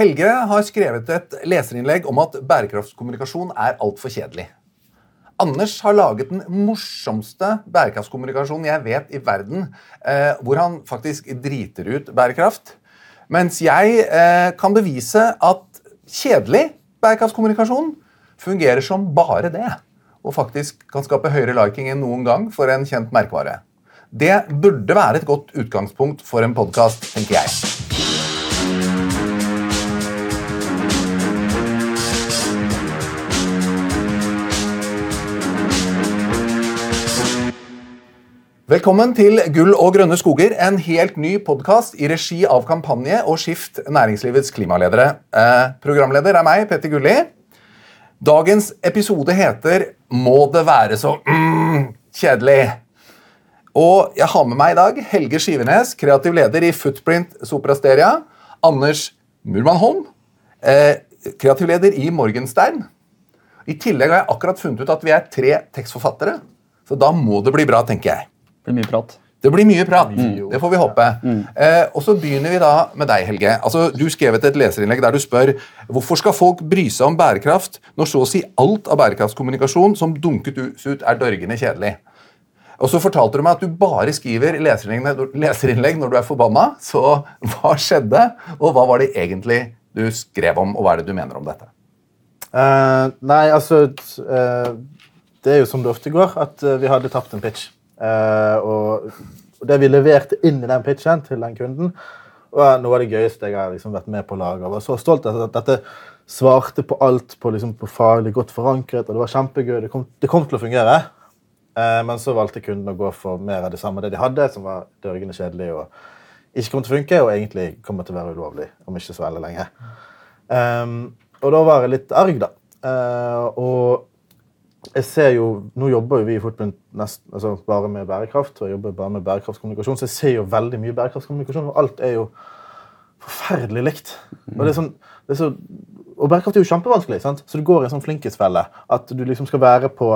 Helge har skrevet et leserinnlegg om at bærekraftskommunikasjon er altfor kjedelig. Anders har laget den morsomste bærekraftskommunikasjonen jeg vet i verden, eh, hvor han faktisk driter ut bærekraft. Mens jeg eh, kan bevise at kjedelig bærekraftskommunikasjon fungerer som bare det. Og faktisk kan skape høyere liking enn noen gang for en kjent merkevare. Det burde være et godt utgangspunkt for en podkast, tenker jeg. Velkommen til Gull og grønne skoger, en helt ny podkast i regi av Kampanje og Skift næringslivets klimaledere. Eh, programleder er meg, Petter Gulli. Dagens episode heter 'Må det være så mm, kjedelig'? Og jeg har med meg i dag Helge Skivenes, kreativ leder i Footprint Soprasteria. Anders Murmanholm, eh, kreativ leder i Morgenstein. I tillegg har jeg akkurat funnet ut at vi er tre tekstforfattere, så da må det bli bra, tenker jeg. Det blir mye prat. Det blir mye prat. Det får vi håpe. Eh, og så begynner vi da med deg, Helge. Altså, Du skrev et leserinnlegg der du spør hvorfor skal folk bry seg om bærekraft når så å si alt av bærekraftskommunikasjon som dunket ut, er dørgende kjedelig. Og så fortalte du meg at du bare skriver leserinnlegg, når du er forbanna. Så hva skjedde, og hva var det egentlig du skrev om, og hva er det du mener om dette? Uh, nei, altså eh, Det er jo som det ofte går, at uh, vi hadde tapt en pitch. Eh, og, det vi leverte inn i den pitchen til den kunden, var noe av det gøyeste jeg har liksom vært med på å lage. Jeg var så stolt av at dette svarte på alt på, liksom, på faglig godt forankret, og det var kjempegøy. Det kom, det kom til å fungere. Eh, men så valgte kunden å gå for mer av det samme det de hadde, som var dørgende kjedelig og ikke kom til å funke, og egentlig kommer til å være ulovlig om ikke så veldig lenge. Um, og da var jeg litt arg, da. Uh, og jeg ser jo, Nå jobber jo vi i Footprint altså bare med bærekraft, og jeg jobber bare med bærekraftskommunikasjon, så jeg ser jo veldig mye bærekraftskommunikasjon, og alt er jo forferdelig likt. Og det er sånn, det er så, og bærekraft er jo kjempevanskelig, sant? så du går i en sånn flinkisfelle. At du liksom skal være på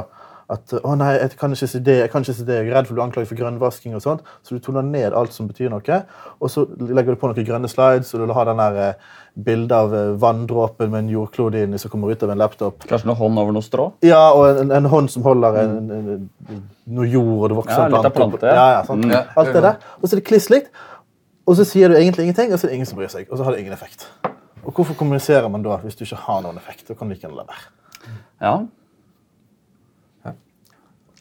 at å nei, jeg kan ikke si det, jeg kan ikke si det, jeg er redd for å bli anklaget for grønnvasking. og sånt, Så du toner ned alt som betyr noe, og så legger du på noen grønne slides, og du har den der Bilde av eh, vanndråpen med en jordklode inni som kommer ut av en laptop. Kanskje noen hånd over noe strå? Ja, og en, en hånd som holder en, en, noe jord, og det vokser Ja, en plante. plante, ja. Ja, sant? Mm. Alt det der. Og så er det kliss likt, og så sier du egentlig ingenting, og så er det ingen som bryr seg. Og så har det ingen effekt. Og hvorfor kommuniserer man da hvis du ikke har noen effekt? Da kan du ikke la være. Ja.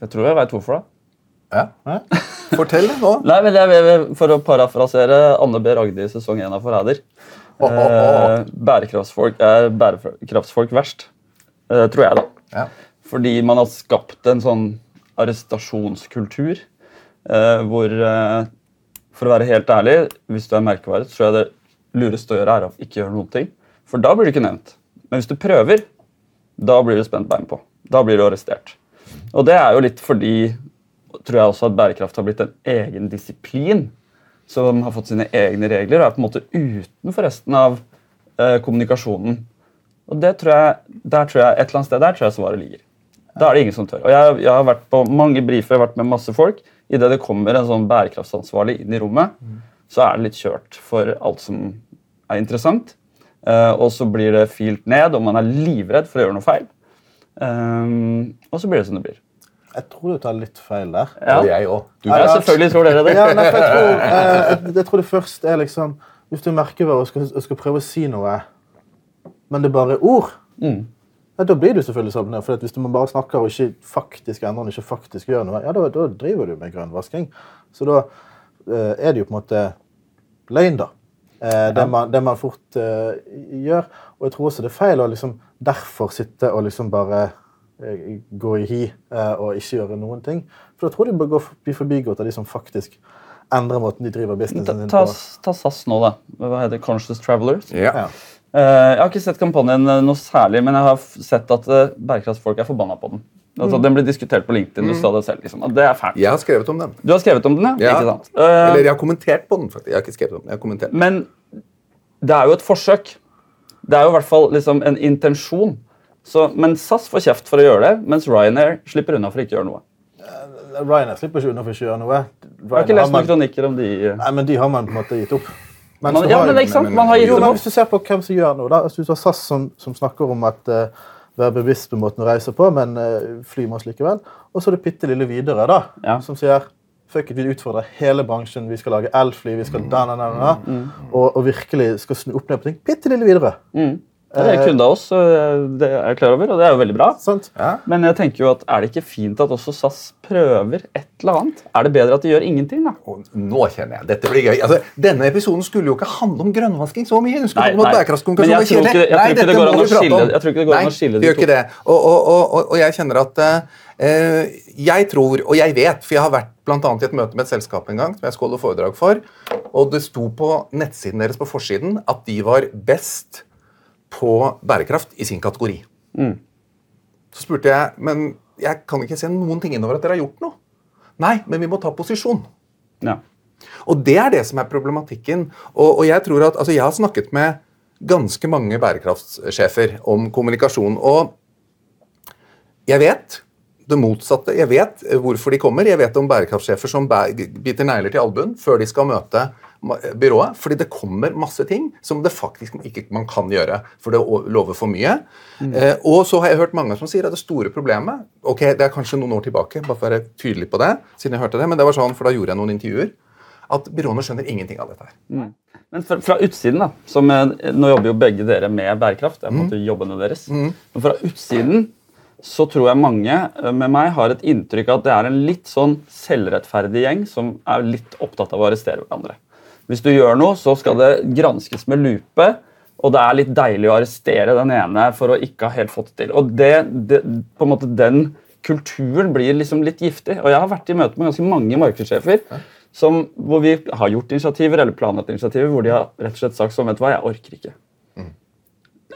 Jeg tror jeg veit hvorfor. da. Ja. Fortell nå. Nei, men jeg, vil- For å parafrasere Anne B. Ragde i sesong 1 av Forræder. Oh, oh. Eh, bærekraftsfolk er bærekraftsfolk verst. Eh, tror jeg, da. Ja. Fordi man har skapt en sånn arrestasjonskultur eh, hvor eh, For å være helt ærlig, hvis du er merkevare, så tror jeg det lureste å gjøre er å ikke gjøre noen ting. For da blir du ikke nevnt. Men hvis du prøver, da blir du spent bein på. Da blir du arrestert. Og det er jo litt fordi tror jeg også at bærekraft har blitt en egen disiplin som har fått sine egne regler og er på en måte utenfor resten av eh, kommunikasjonen. Og det tror jeg, der tror jeg, Et eller annet sted der tror jeg svaret ligger. Da er det ingen som tør. Og jeg, jeg har vært på mange briefer, jeg har vært med masse folk. Idet det kommer en sånn bærekraftsansvarlig inn i rommet, så er det litt kjørt for alt som er interessant. Eh, og så blir det filt ned, og man er livredd for å gjøre noe feil. Um, og så blir det som det blir. Jeg tror du tar litt feil der. Ja, Og jeg òg. Du ja ja. selvfølgelig tror dere det. Ja, nei, jeg, tror, eh, jeg, jeg tror det først er liksom Hvis du merker merkevare og skal, skal prøve å si noe, men det er bare ord, Mm. ja, da blir du selvfølgelig sånn. For hvis du bare snakker og ikke faktisk endrer, ikke faktisk gjør noe, ja, da, da driver du med grønnvasking. Så da eh, er det jo på en måte løgn, da. Eh, det, man, det man fort eh, gjør. Og jeg tror også det er feil å liksom derfor sitte og liksom bare eh, gå i hi eh, og ikke gjøre noen ting. For da tror jeg de bør gå, bli forbigått av de som faktisk endrer måten de driver businessen sin på. ta SAS nå, da. Hva heter det? Conscious Travelers? Ja. Eh, jeg har ikke sett kampanjen noe særlig, men jeg har sett at bærekraftsfolk er forbanna på den. Altså, Den blir diskutert på LinkedIn. Du sa det selv. liksom. Det er fælt. Jeg har skrevet om den. Du har skrevet om den, ja? Ja. Ikke sant? Eller jeg har kommentert på den. faktisk. Jeg har ikke skrevet om den. Jeg har kommentert. Men det er jo et forsøk. Det er jo i hvert fall liksom en intensjon. Så, men SAS får kjeft for å gjøre det, mens Ryanair slipper unna for ikke å gjøre noe. Ryanair slipper ikke unna for ikke å gjøre noe. Jeg har ikke lest noen kronikker om de eh, nei, men de har man på en måte gitt opp. Men Man, ja, har men ikke sant? Man har gitt Jo, dem opp. Hvis du ser på hvem som gjør noe, da. hvis du har SAS som, som snakker om at uh, være bevisst på måten å reise på, men uh, fly med oss likevel. Og så er det bitte lille Widerøe, da, Ja. som sier Fuck it, vi utfordrer hele bransjen. Vi skal lage elfly, vi skal da, da, da, da, og, og virkelig skal snu opp ned på ting. Bitte lille videre. Mm. Det er kunde av oss, det er jeg klar over, og det er jo veldig bra. Sant? Ja. Men jeg tenker jo at er det ikke fint at også SAS prøver et eller annet? Er det bedre at de gjør ingenting, da? Og nå kjenner jeg, dette blir gøy. Altså, denne episoden skulle jo ikke handle om grønnvasking så mye. Den skulle Nei, handle om nei. Jeg tror ikke- jeg tror Nei, ikke det går an å skille- om. jeg tror ikke det går an å Nei, skille de det gjør to. ikke det. Og, og, og, og, og jeg kjenner at uh, jeg tror, og jeg vet, for jeg har vært blant annet i et møte med et selskap en gang, som jeg skal holde foredrag for, og det sto på nettsiden deres på forsiden at de var best på bærekraft i sin kategori. Så spurte jeg, men jeg kan ikke se noen ting innover at dere har gjort noe. Nei, men vi må ta posisjon. Ja. Og det er det som er problematikken. Og, og jeg tror at, altså jeg har snakket med ganske mange bærekraftssjefer om kommunikasjon. Og jeg vet det motsatte. Jeg vet hvorfor de kommer. Jeg vet om bærekraftsjefer som biter negler til albuen før de skal møte byrået. Fordi det kommer masse ting som det faktisk ikke man kan gjøre, for det lover for mye. Eh, og så har jeg hørt mange som sier at det store problemet ok, Det er kanskje noen år tilbake, bare for å være tydelig på det, siden jeg hørte det, men det var sånn, for da gjorde jeg noen intervjuer, at byråene skjønner ingenting av dette her. Men fra, fra utsiden, da som, eh, Nå jobber jo begge dere med bærekraft. Det er på en måte jobbene deres. Men fra utsiden så tror jeg mange eh, med meg har et inntrykk av at det er en litt sånn selvrettferdig gjeng som er litt opptatt av å arrestere hverandre. Hvis du gjør noe, så skal det granskes med lupe. Og det er litt deilig å arrestere den ene for å ikke ha helt fått det til. Og det, det, på en måte Den kulturen blir liksom litt giftig. Og jeg har vært i møte med ganske mange markedssjefer som, hvor vi har gjort initiativer eller planlagt initiativer hvor de har rett og slett sagt sånn, vet du hva, jeg orker ikke.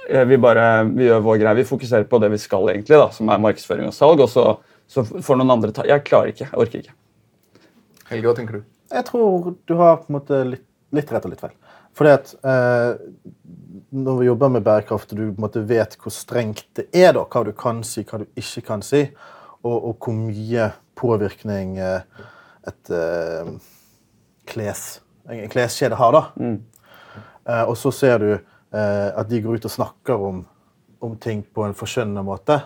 Eh, Vi bare, vi gjør vår greie. Vi fokuserer på det vi skal, egentlig, da, som er markedsføring og salg. Og så, så får noen andre ta Jeg klarer ikke. Jeg orker ikke. Helge, hva tenker du? Jeg tror du har på en måte litt, litt rett og litt feil. Fordi at eh, når vi jobber med bærekraft, og du på en måte vet hvor strengt det er, da, hva du kan si, hva du ikke kan si, og, og hvor mye påvirkning eh, et eh, kles, en kleskjede har, da. Eh, og så ser du eh, at de går ut og snakker om, om ting på en forskjønnende måte.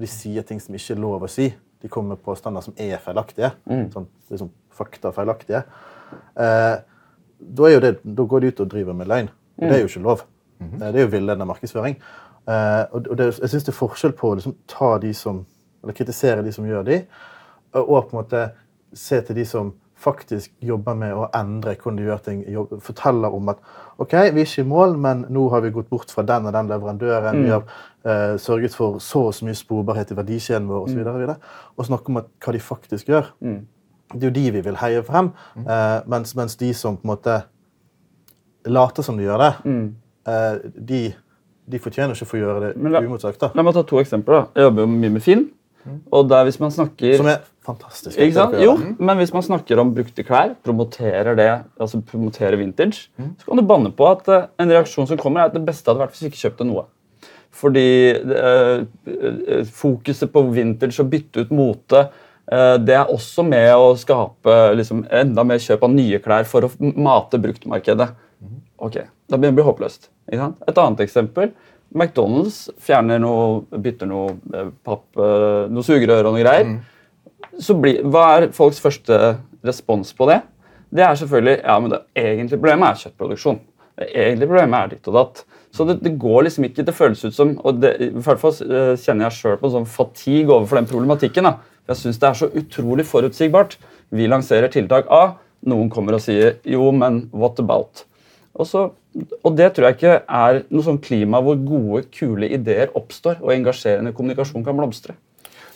De sier ting som ikke er lov å si. De kommer med påstander som er feilaktige. Sånn, liksom fakta feilaktige. Eh, da, da går de ut og driver med løgn. Og det er jo ikke lov. Eh, det er jo villedende markedsføring. Eh, og det, jeg syns det er forskjell på å liksom, ta de som, eller kritisere de som gjør de, og på en måte se til de som faktisk jobber med å endre hvordan de gjør ting. Jobb, forteller om at ok, vi er ikke i mål, men nå har vi gått bort fra den og den leverandøren. Vi har eh, sørget for så og så mye sporbarhet i verdikjeden vår osv. Og, så og snakke om at, hva de faktisk gjør. Det er jo de vi vil heie frem, eh, mens, mens de som på en måte later som de gjør det, eh, de, de fortjener ikke å få gjøre det uimotsagt. La meg ta to eksempler. da. Jeg jobber jo mye med Finn. Og der hvis man snakker Som er fantastisk. Ikke sant? Jo, men hvis man snakker om brukte klær, promoterer det, altså promoterer vintage, så kan du banne på at uh, en reaksjon som kommer, er at det beste hadde vært hvis vi ikke kjøpte noe. Fordi eh, fokuset på vintage og bytte ut mote det er også med å skape liksom, enda mer kjøp av nye klær for å mate bruktmarkedet. Ok, Da begynner det å bli håpløst. Et annet eksempel. McDonald's fjerner noe, bytter noe eh, papp, eh, noe sugerør og noe greier så bli, hva er folks første respons på det? Det er selvfølgelig ja, men det egentlige problemet er kjøttproduksjon. Det egentlige problemet er ditt og datt. Så det, det går liksom ikke, det føles ut som og det, I hvert fall eh, kjenner jeg sjøl på en sånn fatigue overfor den problematikken. da. Jeg syns det er så utrolig forutsigbart. Vi lanserer tiltak A, noen kommer og sier jo, men what about? Og, så, og det tror jeg ikke er noe sånn klima hvor gode, kule ideer oppstår og engasjerende kommunikasjon kan blomstre.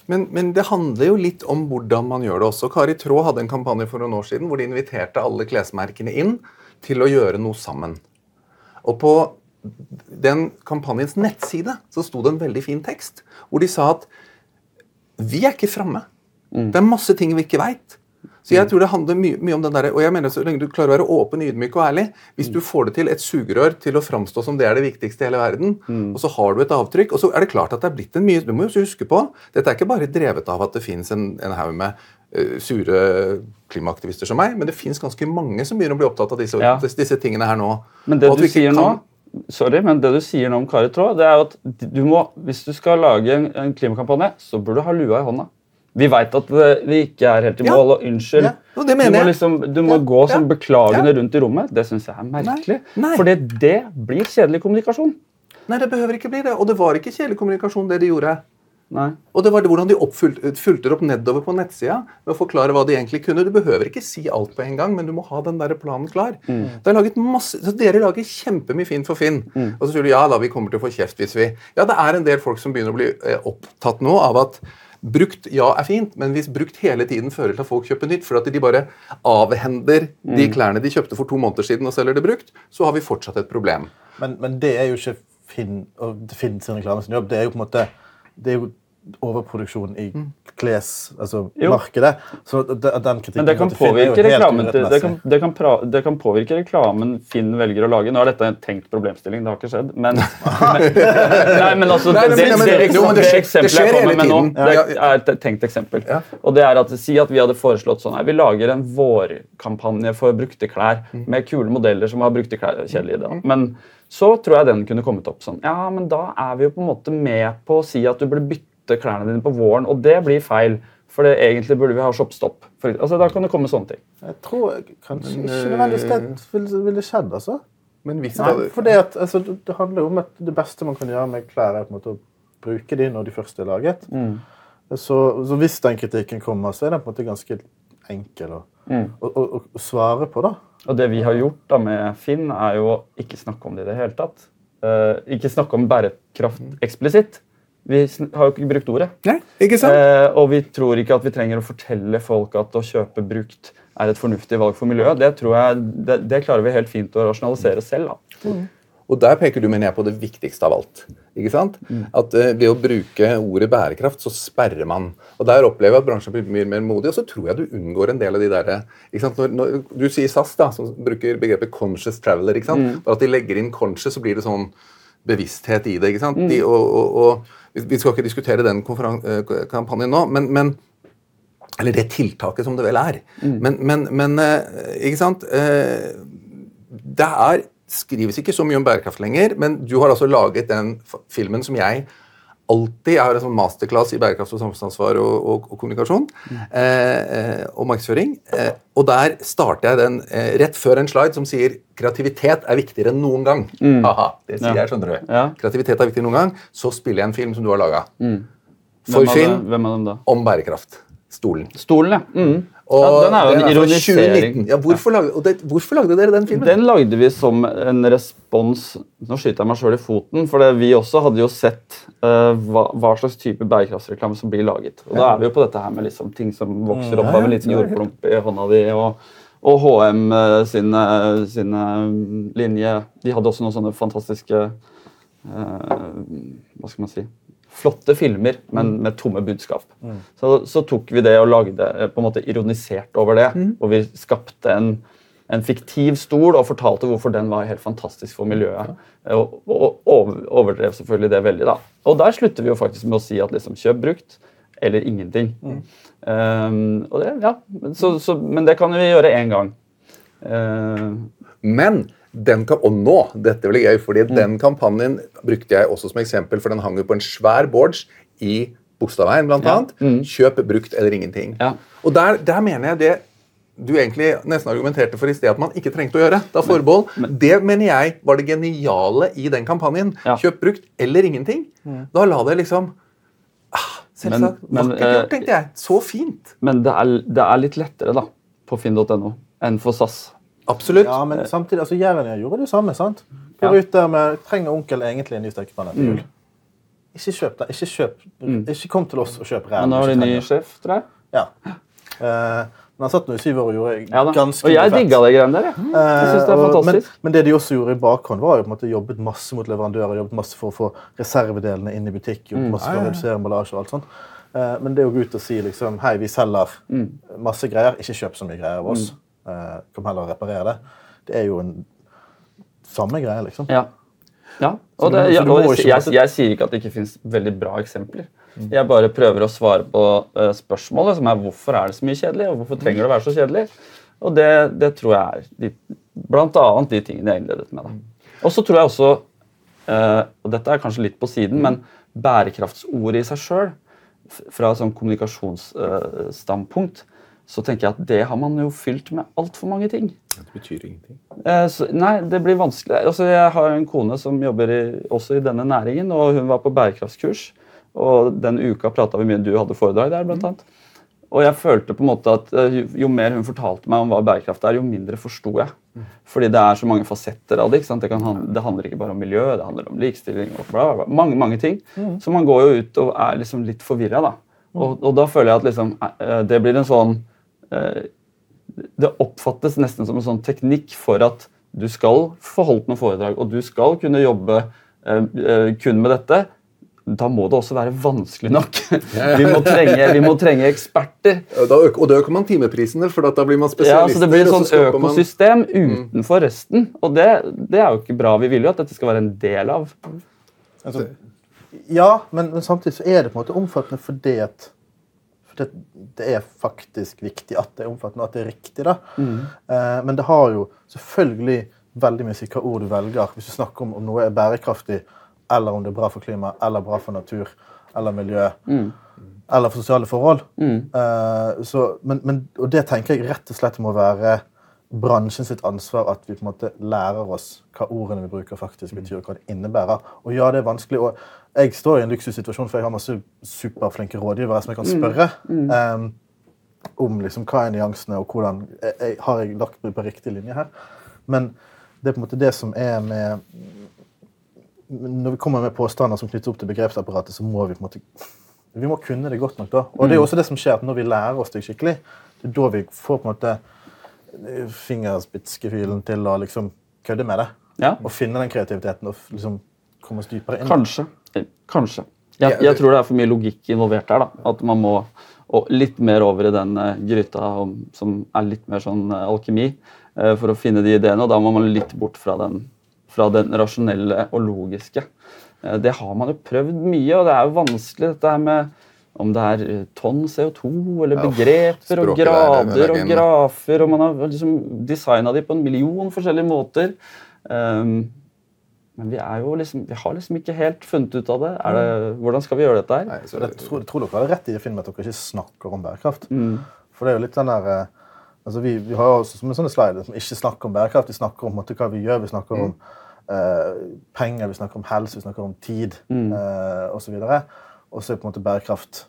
Men, men det handler jo litt om hvordan man gjør det også. Kari Traa hadde en kampanje for noen år siden hvor de inviterte alle klesmerkene inn til å gjøre noe sammen. Og på den kampanjens nettside så sto det en veldig fin tekst hvor de sa at vi er ikke framme. Det er masse ting vi ikke veit. Så jeg tror det handler mye, mye om den der, og jeg mener Så lenge du klarer å være åpen, ydmyk og ærlig Hvis du får det til et sugerør til å framstå som det er det viktigste i hele verden, og så har du et avtrykk, og så er det klart at det er blitt en mye Du må jo huske på Dette er ikke bare drevet av at det fins en, en haug med uh, sure klimaaktivister som meg, men det fins ganske mange som begynner å bli opptatt av disse, Ja. disse, tingene her nå. Men det du sier kan, nå Sorry, men det du sier nå om Kari Traa, det er at du må, hvis du skal lage en, en klimakampanje, så burde du ha lua i hånda. Vi veit at eh, vi ikke er helt i Ja. mål, og unnskyld. Ja, og du må, liksom, du må Ja, gå som ja, beklagende rundt i rommet. Det syns jeg er merkelig. For det blir kjedelig kommunikasjon. Nei, det behøver ikke bli det. Og det var ikke kjedelig kommunikasjon, det de gjorde. Nei. Og det var det hvordan de fulgte opp nedover på nettsida med å forklare hva de egentlig kunne. Du behøver ikke si alt på en gang, men du må ha den der planen klar. Det er laget masse, så Dere lager kjempemye fint for Finn. Og så sier du ja da, vi kommer til å få kjeft hvis vi Ja, det er en del folk som begynner å bli eh, opptatt nå av at Brukt ja er fint, men hvis brukt hele tiden fører til at folk kjøper nytt, for at de bare avhender de klærne de kjøpte for to måneder siden og selger det brukt, så har vi fortsatt et problem. Men, men det er jo ikke Finn, og Finn sin reklame sin jobb. Det er jo på en måte det er jo overproduksjon i kles, altså Jo. markedet. Så den kritikken Men det kan påvirke helt reklamen til, det, kan, det, kan pra, det kan påvirke reklamen Finn velger å lage. Nå er dette en tenkt problemstilling, det har ikke skjedd, men, men Nei, men altså Nei, det, men- det, det, det det det eksempelet jeg kommer med nå, det er et tenkt eksempel. Og det er at Si at vi hadde foreslått sånn her, vi lager en vårkampanje for brukte klær Mm. med kule modeller som har brukte klær. Kjedelig da. Men så tror jeg den kunne kommet opp sånn. Ja, men da er vi jo på en måte med på å si at du burde bytte klærne dine på våren, og det blir feil. For det, egentlig burde vi ha shopstopp. Altså, da kan det komme sånne ting. Jeg tror kanskje Men, ikke nødvendigvis det ville, skjedd, altså. Men hvis Nei, det, fordi det, at, altså, det handler jo om at det beste man kan gjøre med klær, er på en måte å bruke de når de først er laget. Så, så hvis den kritikken kommer, så er den på en måte ganske enkel å, å, å, å svare på. da. Og det vi har gjort da med Finn, er jo ikke snakke om det i det hele tatt. Uh, ikke snakke om bærekraft eksplisitt. Vi sn har jo ikke brukt ordet. Nei, ikke sant? Uh, og vi tror ikke at vi trenger å fortelle folk at å kjøpe brukt er et fornuftig valg for miljøet. Det tror jeg, det, det klarer vi helt fint å rasjonalisere selv. da. Og der peker du mener jeg, på det viktigste av alt. Ikke sant? At eh, Ved å bruke ordet bærekraft, så sperrer man. Og Der opplever jeg at bransjen blir mye mer modig, og så tror jeg du unngår en del av de der, ikke sant? Når, når Du sier SAS, da, som bruker begrepet 'conscious traveler'. ikke sant? Bare at de legger inn 'conscious', så blir det sånn bevissthet i det. ikke sant? De, og, og, og, vi- skal ikke diskutere den eh, kampanjen nå, men, men eller det tiltaket som det vel er. Men, men, men eh, ikke sant Eh, Det er, skrives ikke så mye om bærekraft lenger, men du har altså laget den filmen som jeg alltid Jeg har en sånn masterclass i bærekraft og samfunnsansvar og, og, og kommunikasjon. mm. eh, og markedsføring. Eh, og der starter jeg den eh, rett før en slide som sier kreativitet er viktigere enn noen gang. Haha, det sier Ja. jeg, skjønner du. Ja. Kreativitet er viktigere enn noen gang. Så spiller jeg en film som du har laga. For Finn er den da? om bærekraft. Stolen. Stolen, ja. Mm. Og ja. Den er jo en ironisering. Ja, hvorfor, lagde, og det, hvorfor lagde dere den filmen? Den lagde vi som en respons Nå skyter jeg meg sjøl i foten, for det, vi også hadde jo sett uh, hva, hva slags type bærekraftsreklame som blir laget. Og Da er vi jo på dette her med liksom ting som vokser opp av en liten jordklump i hånda di. og og HM uh, sine, sine linje De hadde også noen sånne fantastiske uh, Hva skal man si Flotte filmer, men med tomme budskap. Så, så tok vi det og lagde eh, på en måte ironisert over det. Og vi skapte en, en fiktiv stol og fortalte hvorfor den var helt fantastisk for miljøet. Og, og over- overdrev selvfølgelig det veldig. da. Og der slutter vi jo faktisk med å si at liksom, kjøp brukt eller ingenting. Um, og det, ja, så, så, men det kan vi gjøre én gang. Uh, Men den kan, og nå, dette blir gøy, fordi Mm. den kampanjen brukte jeg også som eksempel, for den hang jo på en svær boards i Bogstadveien, blant Ja. Mm. Kjøp brukt eller ingenting. Ja. Og der, der mener jeg det du egentlig nesten argumenterte for i sted at man ikke trengte å gjøre. Da forbehold. det mener jeg var det geniale i den kampanjen. Ja. Kjøp brukt eller ingenting. Da la det liksom ah, Selvsagt. Men- men, Vakkert gjort, eh, tenkte jeg. Så fint. men det er, det er litt lettere da, på finn.no enn for SAS. Absolutt. Ja, men samtidig, altså Jernia gjorde det samme. sant? Ja. Ut der med, Trenger onkel egentlig en ny stekepanne til Mm. Ikke kjøp det. Ikke kjøp. Ikke kom til oss og kjøp ræv. Men nå har du de ny sjef, tror jeg. Ja. Uh, men han satt nå i syv år og gjorde Ja, da. ganske Og jeg digga det greiene der. jeg. Jeg synes det er Eh, og- fantastisk. Men, men det de også gjorde i bakhånd, var jo på en måte jobbet masse mot leverandører. jobbet masse for å få reservedelene inn i butikk. Mm. jobbet masse for å redusere emballasje og alt sånt. Uh, men det å gå ut og si liksom, hei, vi selger Mm. masse greier, ikke kjøp så mye greier av oss. Eh, kom heller og reparere det. Det er jo en samme greie, liksom. Ja. Ja, og, det, ja, og jeg, jeg, jeg sier ikke at det ikke finnes veldig bra eksempler. Jeg bare prøver å svare på uh, spørsmålet, som er hvorfor er det så mye kjedelig, og hvorfor trenger det å være så kjedelig. Og det, det tror jeg er de, blant annet de tingene jeg innledet med. Da. Og så tror jeg også, uh, og dette er kanskje litt på siden, men bærekraftsordet i seg sjøl, fra et sånn kommunikasjonsstandpunkt, så tenker jeg at det har man jo fylt med altfor mange ting. Det betyr ingenting. Eh, så, nei, det blir vanskelig. Altså, jeg har en kone som jobber i, også i denne næringen, og hun var på bærekraftskurs. Og den uka prata vi mye. Du hadde foredrag der, blant annet. Og jeg følte på en måte at eh, jo, jo mer hun fortalte meg om hva bærekraft er, jo mindre forsto jeg. Fordi det er så mange fasetter av det. ikke sant? Det, kan, handle- det handler ikke bare om miljø, det handler om likestilling og bla, bla, bla. Mange, mange ting. Så man går jo ut og er liksom litt forvirra, da. Og, og da føler jeg at liksom, eh, det blir en sånn det oppfattes nesten som en sånn teknikk for at du skal få holdt noen foredrag, og du skal kunne jobbe eh, eh, kun med dette. Da må det også være vanskelig nok. Vi må trenge, vi må trenge eksperter. Og da, øker, og da øker man timeprisene, for da blir man Ja, så Det blir et sånt så sånn man- økosystem utenfor resten. Og det, det er jo ikke bra. Vi vil jo at dette skal være en del av. Altså, ja, men, men samtidig så er det på en måte omfattende fordi at det, det er faktisk viktig at det er omfattende, at det er riktig. da. Eh, men det har jo selvfølgelig veldig mye hva ord du velger. Hvis du snakker om om noe er bærekraftig, eller om det er bra for klima, eller bra for natur eller miljø. Eller for sosiale forhold. Eh, så, men, men, og det tenker jeg rett og slett må være bransjen sitt ansvar at vi på en måte lærer oss hva ordene vi bruker, faktisk betyr, og hva det innebærer. Og ja, det er vanskelig. og Jeg står i en luksussituasjon, for jeg har masse superflinke rådgivere som jeg kan spørre. eh, om liksom, hva er nyansene, og hvordan jeg, jeg, har jeg lagt meg på riktig linje her. Men det er på en måte det som er med Når vi kommer med påstander som knytter opp til begrepsapparatet, så må vi på en måte vi må kunne det godt nok. da. Og det er også det som skjer at når vi lærer oss det skikkelig, det er da vi får på en måte fingerspitzgefühlen til å liksom kødde med det. Ja. Og finne den kreativiteten og liksom komme oss dypere inn. Kanskje. Eh, Kanskje. Jeg, jeg tror det er for mye logikk involvert her. da. At man må litt mer over i den eh, gryta om, som er litt mer sånn eh, alkemi, for å finne de ideene. Og da må man litt bort fra den, fra den rasjonelle og logiske. Det har man jo prøvd mye, og det er jo vanskelig dette her med om det er eh, tonn CO2 eller Ja, begreper og grader er og grafer, og man har liksom designa de på en million forskjellige måter. Um, men vi, er jo liksom, vi har liksom ikke helt funnet ut av det. Er det hvordan skal vi gjøre dette her? Nei, Jeg tror, jeg tror dere har rett i å finne at dere ikke snakker om bærekraft. Mm. For det er jo litt den der eh, altså vi, vi har jo også som en sånn slide som ikke snakker om bærekraft. Vi snakker om måte, hva vi gjør, vi snakker om uh, penger, vi snakker om helse, vi snakker om tid Mm. uh, osv. Og så er på en måte bærekraft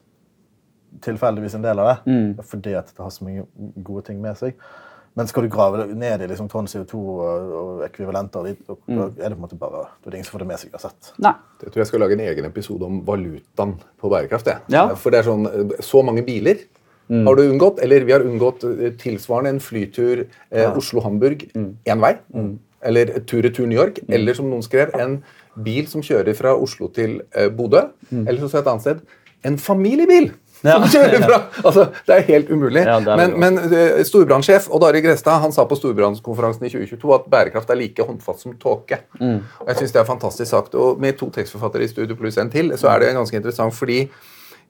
tilfeldigvis en del av det. Mm. Fordi at det har så mange gode ting med seg. Men skal du grave ned i liksom tonn CO2 og, og ekvivalenter, og, Mm. da er det på en måte bare, det er ingen som får det med seg uansett. Jeg tror jeg skal lage en egen episode om valutaen på bærekraft. Ja. For det er sånn, eh, Så mange biler har du unngått, eller vi har unngått eh, tilsvarende en flytur eh, Oslo-Hamburg én vei. Eller tur-retur New York. Eller som noen skrev, en bil som kjører fra Oslo til eh, Bodø. Eller som står et annet sted, en familiebil! Ja. Som kjører fra, altså, Det er helt umulig. Ja, er men men eh, storbrannsjef Odd Arild Grestad han sa på storbrannskonferansen i 2022 at bærekraft er like håndfast som tåke. Og Jeg synes det er fantastisk sagt. Og med to tekstforfattere i studio pluss en til, så er det ganske interessant fordi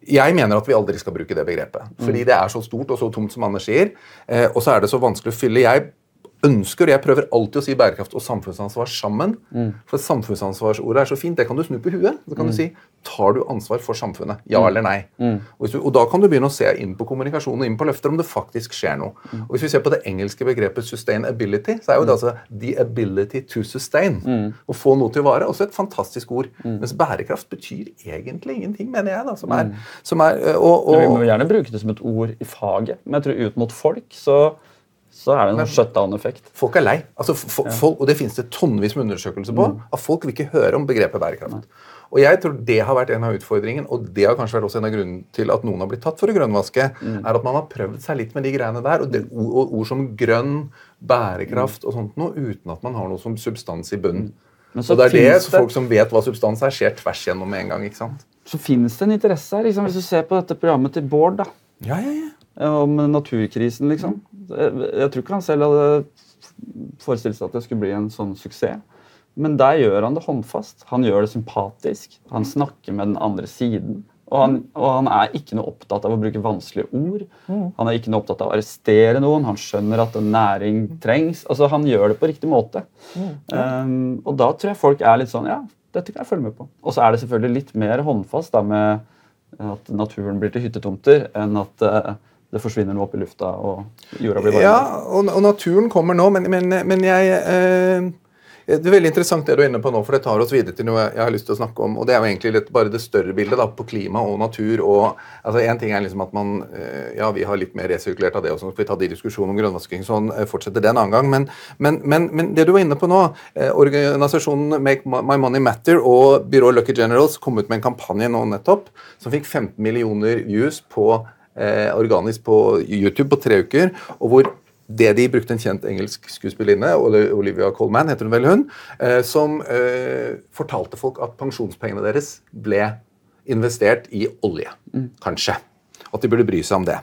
jeg mener at vi aldri skal bruke det begrepet. Fordi det er så stort og så tomt som Anders sier. Eh, og så er det så vanskelig å fylle. Jeg ønsker, og jeg prøver alltid å si bærekraft og samfunnsansvar sammen. For samfunnsansvarsordet er så fint. Det kan du snu på huet. Så kan du si tar du ansvar for samfunnet? Ja eller nei? Og, hvis du, og da kan du begynne å se inn på kommunikasjon og inn på løfter om det faktisk skjer noe. Og Hvis vi ser på det engelske begrepet sustainability, så er jo det altså the ability to sustain. Å få noe til å vare. Også et fantastisk ord. Mens bærekraft betyr egentlig ingenting, mener jeg. da, som er, som er øh, og, og, Vi må gjerne bruke det som et ord i faget, men jeg tror ut mot folk så, så er det en shutdown-effekt. Folk er lei. Altså, fo- folk, og det finnes det tonnevis med undersøkelser på. At folk vil ikke høre om begrepet bærekraft. Og jeg tror det har vært en av utfordringen, og det har kanskje vært også en av grunnen til at noen har blitt tatt for å grønnvaske, er at man har prøvd seg litt med de greiene der. Og, det, og, og ord som grønn, bærekraft og sånt noe, uten at man har noe som substans i bunnen. Mm. Og det er det det- folk som vet hva substans er, ser tvers gjennom med en gang. ikke sant? Så finnes det en interesse her. Liksom, hvis du ser på dette programmet til Bård da, Ja, ja, ja. Om naturkrisen, liksom. Jeg, tror ikke han selv hadde forestilt seg at det skulle bli en sånn suksess. Men der gjør han det håndfast. Han gjør det sympatisk. Han snakker med den andre siden. Og han, og han er ikke noe opptatt av å bruke vanskelige ord. Han er ikke noe opptatt av å arrestere noen. Han skjønner at en næring trengs. Altså, Han gjør det på riktig måte. Um, og da tror jeg folk er litt sånn Ja, dette kan jeg følge med på. Og så er det selvfølgelig litt mer håndfast da med at naturen blir til hyttetomter, enn at eh, det forsvinner noe opp i lufta og jorda blir varmere. Ja, og, og naturen kommer nå, men, men, men jeg eh, Det er veldig interessant det du er inne på nå, for det tar oss videre til noe jeg har lyst til å snakke om. og Det er jo egentlig litt, bare det større bildet da, på klima og natur. og altså En ting er liksom at man eh, Ja, vi har litt mer resirkulert av det, og så skal vi ta de diskusjonene om grønnvasking sånn, eh, fortsetter det en annen gang. Men, men, men, men det du var inne på nå, eh, organisasjonen Make My Money Matter og byrået Lucky Generals kom ut med en kampanje nå nettopp som fikk 15 millioner views på eh, organisk på YouTube på tre uker, og hvor det de brukte en kjent engelsk skuespillerinne, Olivia Colman, heter hun vel hun, eh, som eh, fortalte folk at pensjonspengene deres ble investert i olje, kanskje. At de burde bry seg om det.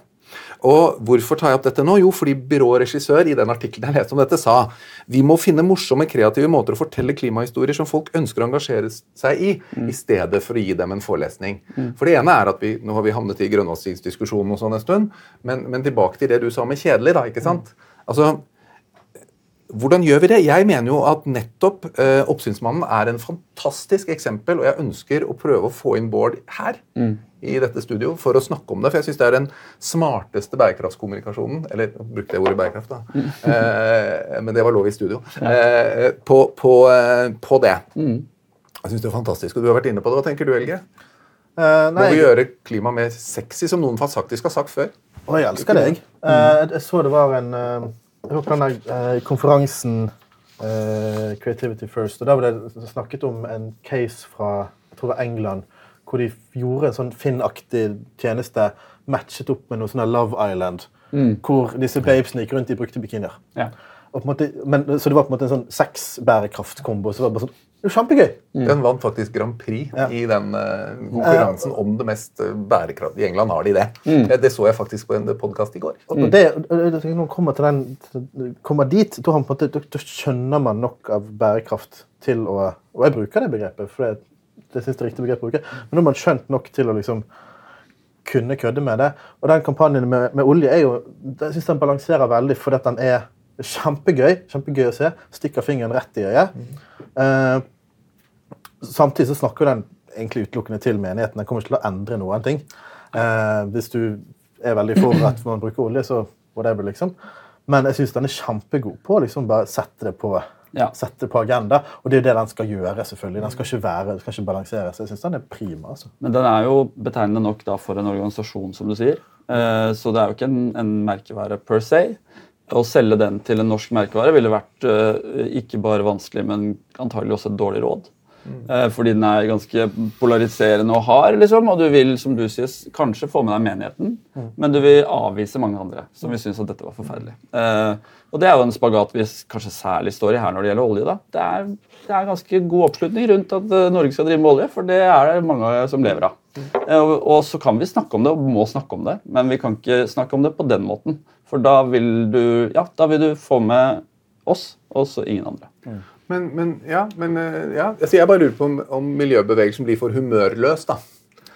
Og Hvorfor tar jeg opp dette nå? Jo, fordi byråregissør i den artikkelen jeg leste om dette, sa vi må finne morsomme, kreative måter å fortelle klimahistorier som folk ønsker å engasjere seg i, i stedet for å gi dem en forelesning. For det ene er at vi, Nå har vi havnet i grønnvaskingsdiskusjonen og sånn en stund, men, men tilbake til det du sa med kjedelig. da, ikke sant? Altså, hvordan gjør vi det? Jeg mener jo at nettopp eh, Oppsynsmannen er en fantastisk eksempel, og jeg ønsker å prøve å få inn Bård her i dette studio for å snakke om det. For jeg syns det er den smarteste bærekraftskommunikasjonen Eller brukte jeg ordet bærekraft, da. Eh, men det var lov i studio. Eh, på, på, eh, på det. Jeg syns det er fantastisk. Og du har vært inne på det. Hva tenker du, Helge? Eh, Må vi gjøre klima mer sexy, som noen faktisk har sagt før? Å, jeg elsker deg. Uh, jeg så det var en uh, Jeg var den der eh, konferansen eh, Creativity First, og der ble det snakket om en case fra jeg tror det var England, hvor de gjorde en sånn Finn-aktig tjeneste matchet opp med noe sånn Love Island, hvor disse babesene gikk rundt i brukte bikinier. Ja. Måte, men, så det var på en måte en sånn sexbærekraftkombo. Så det var bare sånn, Kjempegøy! Mm. Den vant faktisk Grand Prix Ja. i den uh, konkurransen om det mest uh, bærekraftige. I England har de det. Mm. Det så jeg faktisk på en podkast i går. Og og det, det, når man kommer, til den, kommer dit, måte, da, da skjønner man nok av bærekraft til å Og jeg bruker det begrepet, for det, det synes jeg er riktig begrep å bruke. Men nå har man skjønt nok til å liksom kunne kødde med det. Og den kampanjen med, med olje er jo Jeg synes den balanserer veldig, fordi at den er kjempegøy. Kjempegøy å se. Stikker fingeren rett i øyet. Eh, samtidig så snakker den egentlig utelukkende til menigheten. Den kommer ikke til å endre noen ting. Eh, hvis du er veldig for at man bruker olje, så whatever, liksom. Men jeg syns den er kjempegod på å liksom bare sette det på Ja. sette på agenda. Og det er jo det den skal gjøre. selvfølgelig. Den skal ikke være, den skal ikke balansere. Så jeg syns den er prima. altså. Men den er jo betegnende nok da for en organisasjon, som du sier. Eh, Så det er jo ikke en, en merkevare per se. Å selge den til en norsk merkevare ville vært eh, ikke bare vanskelig, men antagelig også et dårlig råd. Eh, Fordi den er ganske polariserende og hard, liksom, og du vil som du sier, kanskje få med deg menigheten, men du vil avvise mange andre som vil synes at dette var forferdelig. Eh, og Det er jo en spagat vi kanskje særlig står i her når det gjelder olje. da. Det er, det er ganske god oppslutning rundt at eh, Norge skal drive med olje, for det er det mange som lever av. Eh, Og, og så kan vi snakke om det, og må snakke om det, men vi kan ikke snakke om det på den måten. For da vil du, ja, da vil du få med oss, og så ingen andre. Men, men, ja, men eh, ja. Altså, jeg bare lurer på om, om miljøbevegelsen blir for humørløs. da.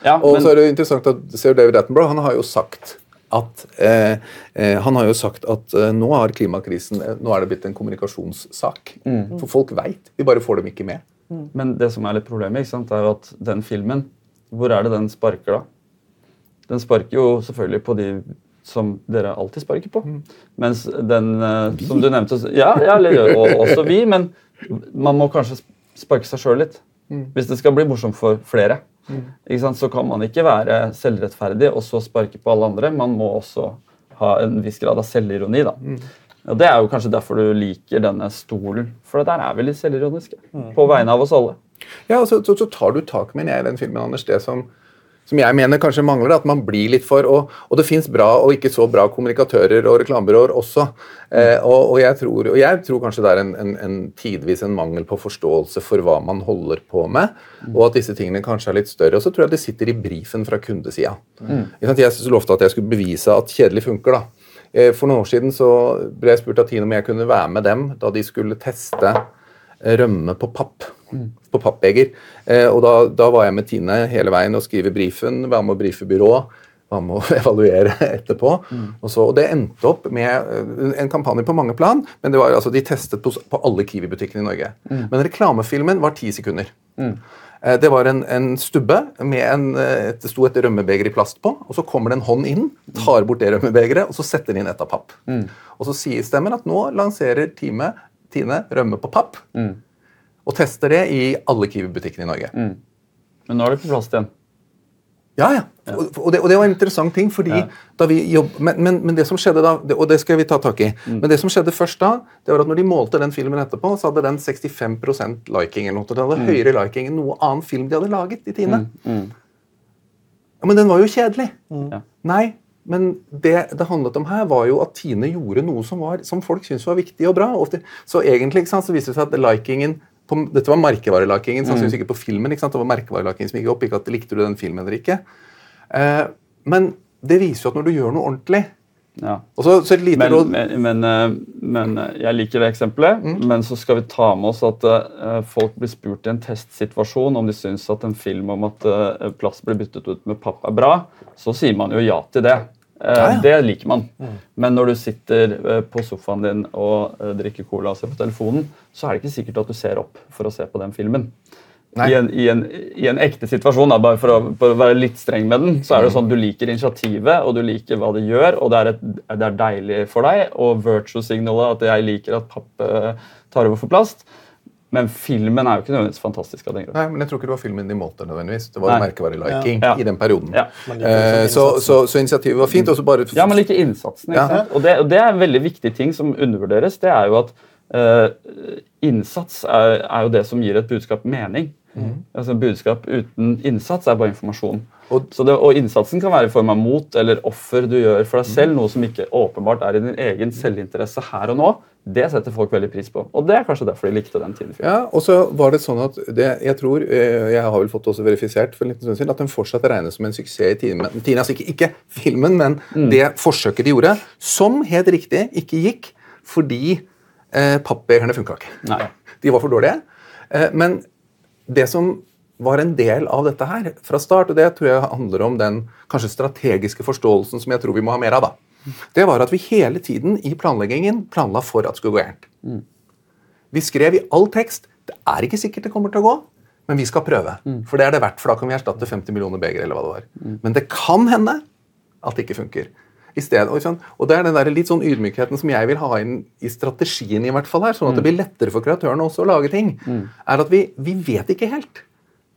Ja, Og men- så er det interessant at Sir David Attenborough han har jo sagt at eh, eh, han har jo sagt at eh, nå har klimakrisen eh, nå er det blitt en kommunikasjonssak. For folk veit, vi bare får dem ikke med. Men det som er litt problemet, ikke sant, er at den filmen, hvor er det den sparker da? Den sparker jo selvfølgelig på de som dere alltid sparker på. Mens den eh, som du nevnte Ja, ja og også vi, men man må kanskje sparke seg sjøl litt. Hvis det skal bli morsomt for flere. Ikke sant? Så kan man ikke være selvrettferdig og så sparke på alle andre. Man må også ha en viss grad av selvironi. da. Og Det er jo kanskje derfor du liker denne stolen, for der er vi litt selvironiske. På vegne av oss alle. Ja, og så, så, så tar du tak med jeg, i den filmen, Anders, det som, som jeg mener kanskje mangler. At man blir litt for Og, og det fins bra og ikke så bra kommunikatører og reklamebyråer også. Eh, og, og, jeg tror, og jeg tror kanskje det er en, en, en tidvis en mangel på forståelse for hva man holder på med, og at disse tingene kanskje er litt større. Og så tror jeg det sitter i brifen fra kundesida. Mm. Jeg lovte at jeg skulle bevise at kjedelig funker. da. Eh, For noen år siden så ble jeg spurt av Tine om jeg kunne være med dem da de skulle teste rømme på papp. På pappbeger. Eh, og da, da var jeg med Tine hele veien og skrive brifen, være med å brife byrået. Var med å evaluere etterpå. Og, så, og det endte opp med eh, en kampanje på mange plan, men det var, altså, de testet på, på alle Kiwi-butikkene i Norge. Men reklamefilmen var ti sekunder. Eh, Det var en, en stubbe med en, et, sto et rømmebeger i plast på. og Så kommer det en hånd inn, tar bort det rømmebegeret og så setter de inn et av papp. Og Så sier stemmen at nå lanserer teamet Tine rømme på papp. Og tester det i alle Kiwi-butikkene i Norge. Men nå er det på plass igjen. Ja, ja. Og, og, det, og det var en interessant ting, fordi da vi jobb, men, men, men det som skjedde da, det, og det skal vi ta tak i, men det som skjedde først da, det var at når de målte den filmen etterpå, så hadde den 65 liking. eller noe. Det hadde høyere liking enn noe annen film de hadde laget i Tine. Ja, Men den var jo kjedelig. Ja. Nei, men det det handlet om her, var jo at Tine gjorde noe som, var, som folk syntes var viktig og bra. Og det, så egentlig ikke sant, så viste det seg at likingen på, Dette var merkevarelikingen, sannsynligvis ikke på filmen. ikke sant, Det var merkevarelakingen som gikk opp, ikke at likte du den filmen eller ikke. Eh, men det viser jo at når du gjør noe ordentlig Ja. så, så Men, råd men, men, eh, men eh, jeg liker det eksempelet. Mm. Men så skal vi ta med oss at uh, folk blir spurt i en testsituasjon om de syns at en film om at uh, plass blir byttet ut med papp er bra. Så sier man jo ja til det. Eh, Ja, ja. Det liker man. Men når du sitter eh, på sofaen din og eh, drikker cola og ser på telefonen, så er det ikke sikkert at du ser opp for å se på den filmen. I en, i, en, I en ekte situasjon, da, bare for å, for å være litt streng med den, så er det sånn du liker initiativet og du liker hva det gjør, og det er, et, det er deilig for deg. Og virtue signalet at jeg liker at papp tar over for plast. Men filmen er jo ikke nødvendigvis fantastisk av den grunn. Nei, men jeg tror ikke det var filmen de målte nødvendigvis. Det var merkevareliking Ja. i den perioden. Ja. Eh, så, så, så initiativet var fint. og så bare... Ja, men like innsatsen. ikke Ja. sant? Og det, og det er en veldig viktig ting som undervurderes. Det er jo at eh, innsats er, er jo det som gir et budskap mening. Altså En budskap uten innsats er bare informasjon. Og- Så det, og innsatsen kan være i form av mot eller offer du gjør for deg selv, noe som ikke åpenbart er i din egen selvinteresse her og nå. Det setter folk veldig pris på. Og det er kanskje derfor de likte den tiden. Ja, og så var det sånn at det, jeg tror, eh, jeg har vel fått også verifisert for en liten stund siden, at den fortsatt regnes som en suksess i timen. Tiden, altså ikke, ikke filmen, men det forsøket de gjorde, som helt riktig ikke gikk fordi eh, pappbegerne funka ikke. Nei. De var for dårlige. Eh, men det som var en del av dette her fra start, og det tror jeg handler om den kanskje strategiske forståelsen som jeg tror vi må ha mer av, da. det var at vi hele tiden i planleggingen planla for at det skulle gå gærent. Vi skrev i all tekst det er ikke sikkert det kommer til å gå, men vi skal prøve. For det er det verdt, for da kan vi erstatte 50 millioner beger. eller hva det var. Men det kan hende at det ikke funker. I stedet, og, og det er den der litt sånn ydmykheten som jeg vil ha inn i strategien, i hvert fall her, sånn at det blir lettere for kreatørene også å lage ting, er at vi, vi vet ikke helt.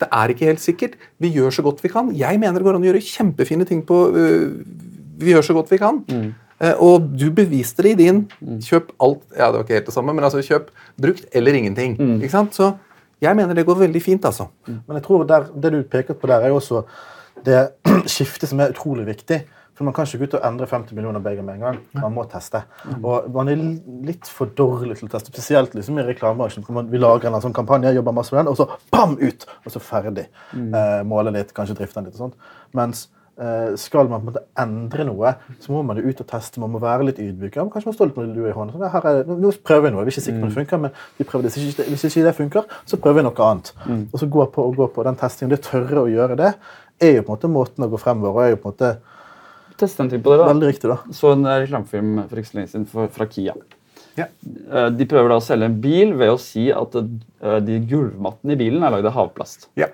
Det er ikke helt sikkert. Vi gjør så godt vi kan. Jeg mener det går an å gjøre kjempefine ting på øh, Vi gjør så godt vi kan. Eh, og du beviste det i din. Kjøp alt Ja, det var ikke helt det samme, men altså kjøp brukt eller ingenting. Ikke sant? Så jeg mener det går veldig fint, altså. Men jeg tror der, det du peker på der, er jo også det skiftet som er utrolig viktig. For Man kan ikke gå ut og endre 50 millioner beger med en gang. Man må teste. Og Man er litt for dårlig til å teste, spesielt liksom i reklamebransjen. Vi lager en sånn kampanje, jobber masse med den, og så bam, ut! Og så ferdig. Eh, måle litt, kanskje drifte den litt. og sånt. Mens eh, skal man på en måte endre noe, så må man jo ut og teste. Man må være litt ydmyk. Ja, kanskje man står litt med lua i hånden. Sånn, her er, nå prøver vi noe. Vi er ikke sikre på om det funker, men vi prøver det. Hvis ikke, hvis ikke det funker, så prøver vi noe annet. Og så gå på og gå på den testingen. Det tørre å gjøre det er jo på en måte måten å gå fremover og er jo på en måte Teste en ting på det, da. veldig riktig. da. så en eh, reklamefilm for ikke så lenge siden fra Kia. Ja. Eh, De prøver da å selge en bil ved å si at eh, de gulvmattene i bilen er lagd av havplast. Ja.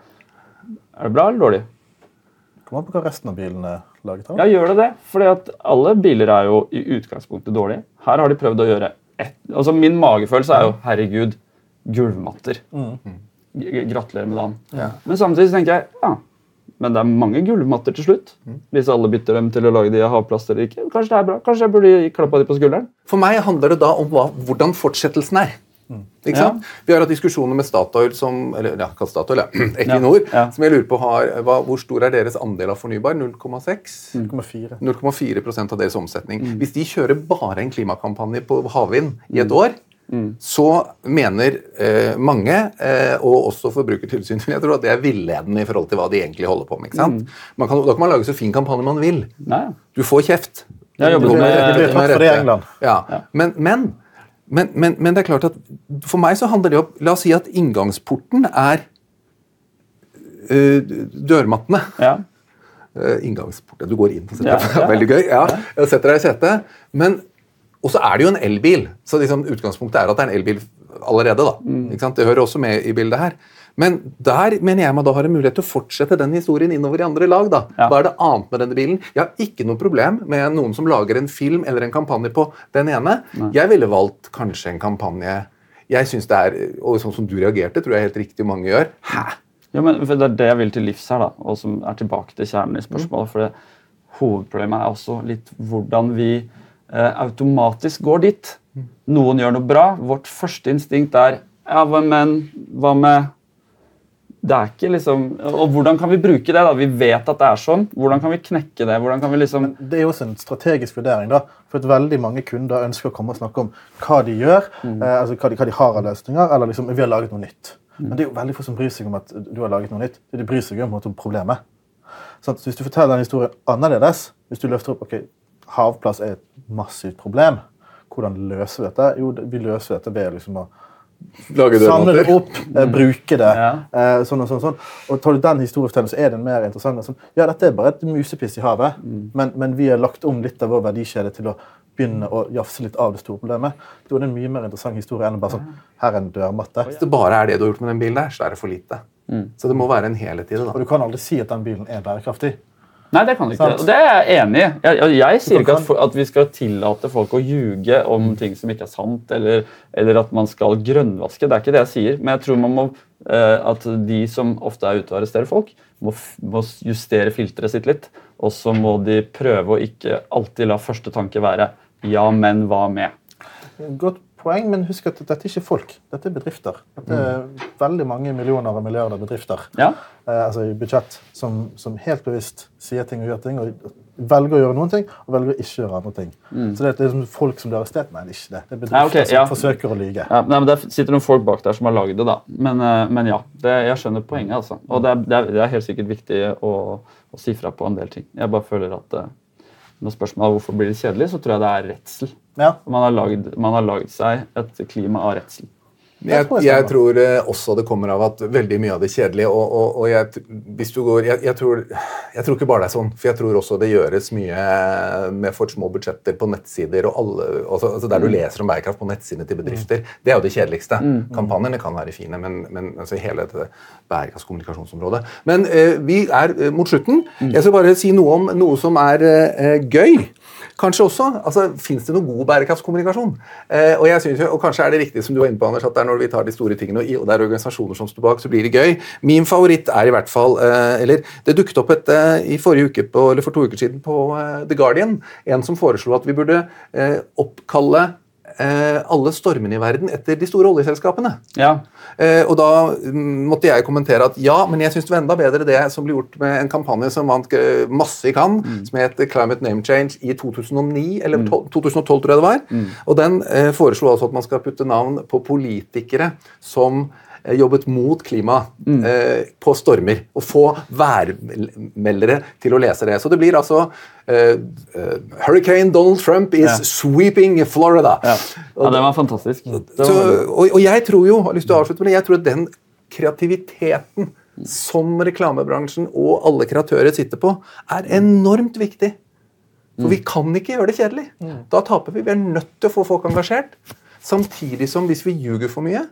Er det bra eller dårlig? Kom an på hva resten av bilen er laget av. Ja, gjør det det? Fordi at alle biler er jo i utgangspunktet dårlige. Her har de prøvd å gjøre ett Altså Min magefølelse er jo herregud, gulvmatter. Mm. Gratulerer med dagen. Ja. Men samtidig tenker jeg ja, men det er mange gulvmatter til slutt. Hvis alle bytter dem til å lage de av havplast eller ikke. Kanskje det er bra. Kanskje jeg burde klappa de på skulderen. For meg handler det da om hva, hvordan fortsettelsen er. Ikke Ja. Vi har hatt diskusjoner med Statoil, som, eller ja, Statoil, ja. Equinor, Ja. som jeg lurer på har, hva, hvor stor er deres andel av fornybar? 0,6? 0,4. 0,4% av deres omsetning. Hvis de kjører bare en klimakampanje på havvind i et år, så mener eh, mange, eh, og også Forbrukertilsynet, jeg tror at det er villedende i forhold til hva de egentlig holder på med. ikke sant? Man kan, da kan man lage så fin kampanje man vil. Nei. Du får kjeft. Jeg jobbet Du med- med det rette. England. Ja. Men, men men, men, men det er klart at for meg så handler det om La oss si at inngangsporten er uh, dørmattene. Ja. Uh, inngangsporten Du går inn og setter Ja, ja. Veldig gøy. ja. Jeg setter deg i setet. Men Og så er det jo en elbil. Så liksom, utgangspunktet er at det er en elbil allerede. da. Mm. Det hører også med i bildet her. Men der mener jeg man da har en mulighet til å fortsette den historien innover i andre lag. da. Ja. Hva er det annet med denne bilen? Jeg har ikke noe problem med noen som lager en film eller en kampanje på den ene. Jeg ville valgt kanskje en kampanje Jeg synes det er, og sånn som du reagerte, tror jeg helt riktig mange gjør. Hæ? Ja, men Det er det jeg vil til livs her, da, og som er tilbake til kjernen i spørsmålet. for det, Hovedproblemet er også litt hvordan vi automatisk går dit. Noen gjør noe bra. Vårt første instinkt er ja, men hva med Det er ikke liksom Og hvordan kan vi bruke det? da? Vi vet at det er sånn. Hvordan kan vi knekke det? Hvordan kan vi liksom Det er jo også en strategisk vurdering. da, for at Veldig mange kunder ønsker å komme og snakke om hva de gjør, Mm. eh, altså hva de, hva de har av løsninger, eller liksom vi har laget noe nytt. Men det er jo veldig få som bryr seg om at du har laget noe nytt. Det de bryr seg om, en måte om problemet. Så hvis du forteller den historien annerledes, hvis du løfter opp ok, havplass er et massivt problem, hvordan løser vi dette? Jo, vi løser dette ved liksom å Lage Samle det opp, eh, bruke det. Ja. eh, sånn og sånn, sånn. Og tar du den historiefortellingen, så er den mer interessant. Sånn, ja, dette er bare et musepiss i havet, men, men vi har lagt om litt av vår verdikjede til å begynne å jafse litt av det store problemet. Da er det en mye mer interessant historie enn bare sånn Her er en dørmatte. Hvis det bare er det du har gjort med den bilen der, så er det for lite. Så det må være en helhet i det. Og du kan aldri si at den bilen er bærekraftig. Nei, det kan du ikke. Og det er jeg enig i. Jeg, jeg, jeg sier ikke at, for, at vi skal tillate folk å ljuge om ting som ikke er sant, eller, eller at man skal grønnvaske. Det er ikke det jeg sier. Men jeg tror man må, eh, at de som ofte er ute og arresterer folk, må, må justere filteret sitt litt. Og så må de prøve å ikke alltid la første tanke være 'ja, men hva med'? Godt poeng, men husk at dette er ikke folk. Dette er bedrifter. Dette er veldig mange millioner og milliarder bedrifter. Ja, eh, altså i budsjett, som, som helt bevisst sier ting og gjør ting, og velger å gjøre noen ting, og velger å ikke gjøre andre ting. Så det er, det er folk som blir arrestert? Nei, det er ikke det. Det er bedrifter ja, okay, ja. som forsøker å lyge. Ja, nei, men Det sitter noen folk bak der som har lagd det, da. Men, eh, men ja, det, jeg skjønner poenget. altså. Og det er, det er, det er helt sikkert viktig å, å si fra på en del ting. Jeg bare føler at eh, når spørsmålet er hvorfor blir det kjedelig, så tror jeg det er redsel. Ja. Man har lagd, man har lagd seg et klima av redsel. Jeg, tror jeg tror eh, også det kommer av at veldig mye av det kjedelige og, og, og jeg, hvis du går, jeg, jeg, tror, jeg tror ikke bare det er sånn, for jeg tror også det gjøres mye med for små budsjetter på nettsider og alle, altså, altså der du leser om bærekraft på nettsidene til bedrifter. Det er jo det kjedeligste. Kampanjene kan være fine, men, men altså, hele dette bærekraftskommunikasjonsområdet. Men eh, vi er eh, mot slutten. Jeg skal bare si noe om noe som er eh, gøy. Kanskje også, altså Fins det noe god bærekraftskommunikasjon? Eh, og jeg synes, jo- og kanskje er det riktig som du var inne på, Anders, at det er når vi tar de store tingene, og det er organisasjoner som står bak, så blir det gøy. Min favoritt er i hvert fall eh, Eller det dukket opp et eh, i forrige uke på, eller for to uker siden på eh, The Guardian, en som foreslo at vi burde eh, oppkalle alle stormene i verden etter de store oljeselskapene. Ja, Eh, og da mm, måtte jeg kommentere at ja, men jeg syns det var enda bedre det som ble gjort med en kampanje som vant eh, masse i Cannes, som het Climate Name Change i 2009, eller 2012, tror jeg det var. Og den eh, foreslo altså at man skal putte navn på politikere som eh, jobbet mot klima eh, på stormer. Og få værmeldere til å lese det. Så det blir altså eh, eh, Hurricane Donald Trump is Ja. sweeping Florida. ja. ja det var fantastisk. Så, og, og jeg tror jo, jeg har lyst til å avslutte med det, jeg tror at den kreativiteten som reklamebransjen og alle kreatører sitter på, er enormt viktig. For vi kan ikke gjøre det kjedelig. Da taper vi. Vi er nødt til å få folk engasjert. Samtidig som hvis vi ljuger for mye,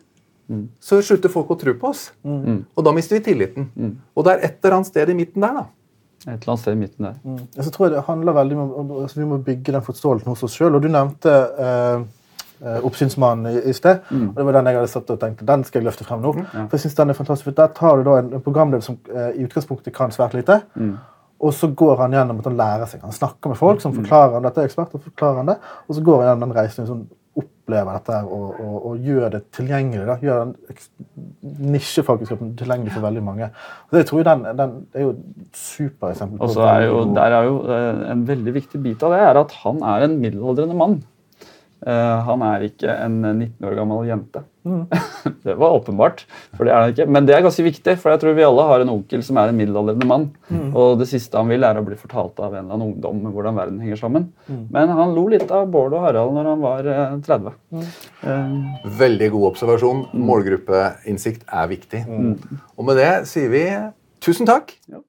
så slutter folk å tro på oss. Og da mister vi tilliten. Og det er et eller annet sted i midten der, da. et eller annet sted i midten der. Mm. Så tror jeg det handler veldig om altså, Vi må bygge den forståelsen hos oss sjøl. Og du nevnte eh, eh, Oppsynsmannen i, i sted. og Det var den jeg hadde satt og tenkte, den skal jeg løfte frem nå. For jeg synes den er fantastisk, for Der tar du da en, en programleder som eh, i utgangspunktet kan svært lite. Og så går han gjennom at han lærer seg. Han snakker med folk som forklarer han dette er ekspert, og forklarer han det. Og så går han gjennom den reisen sånn, opplever dette og, og, og gjør det tilgjengelig. da, Gjør nisjefagkunnskapen tilgjengelig for veldig mange. Og det tror den, den er jo et supereksempel. Og så er jo, der er jo eh, En veldig viktig bit av det er at han er en middelaldrende mann. Eh, han er ikke en 19 år gammel jente. det var åpenbart. for det er han ikke. Men det er ganske viktig, for jeg tror vi alle har en onkel som er en middelaldrende mann. Og det siste han vil, er å bli fortalt av en eller annen ungdom hvordan verden henger sammen. Men han lo litt av Bård og Harald når han var eh, 30. Eh, Veldig god observasjon. Målgruppeinnsikt er viktig. Og med det sier vi tusen takk. Ja.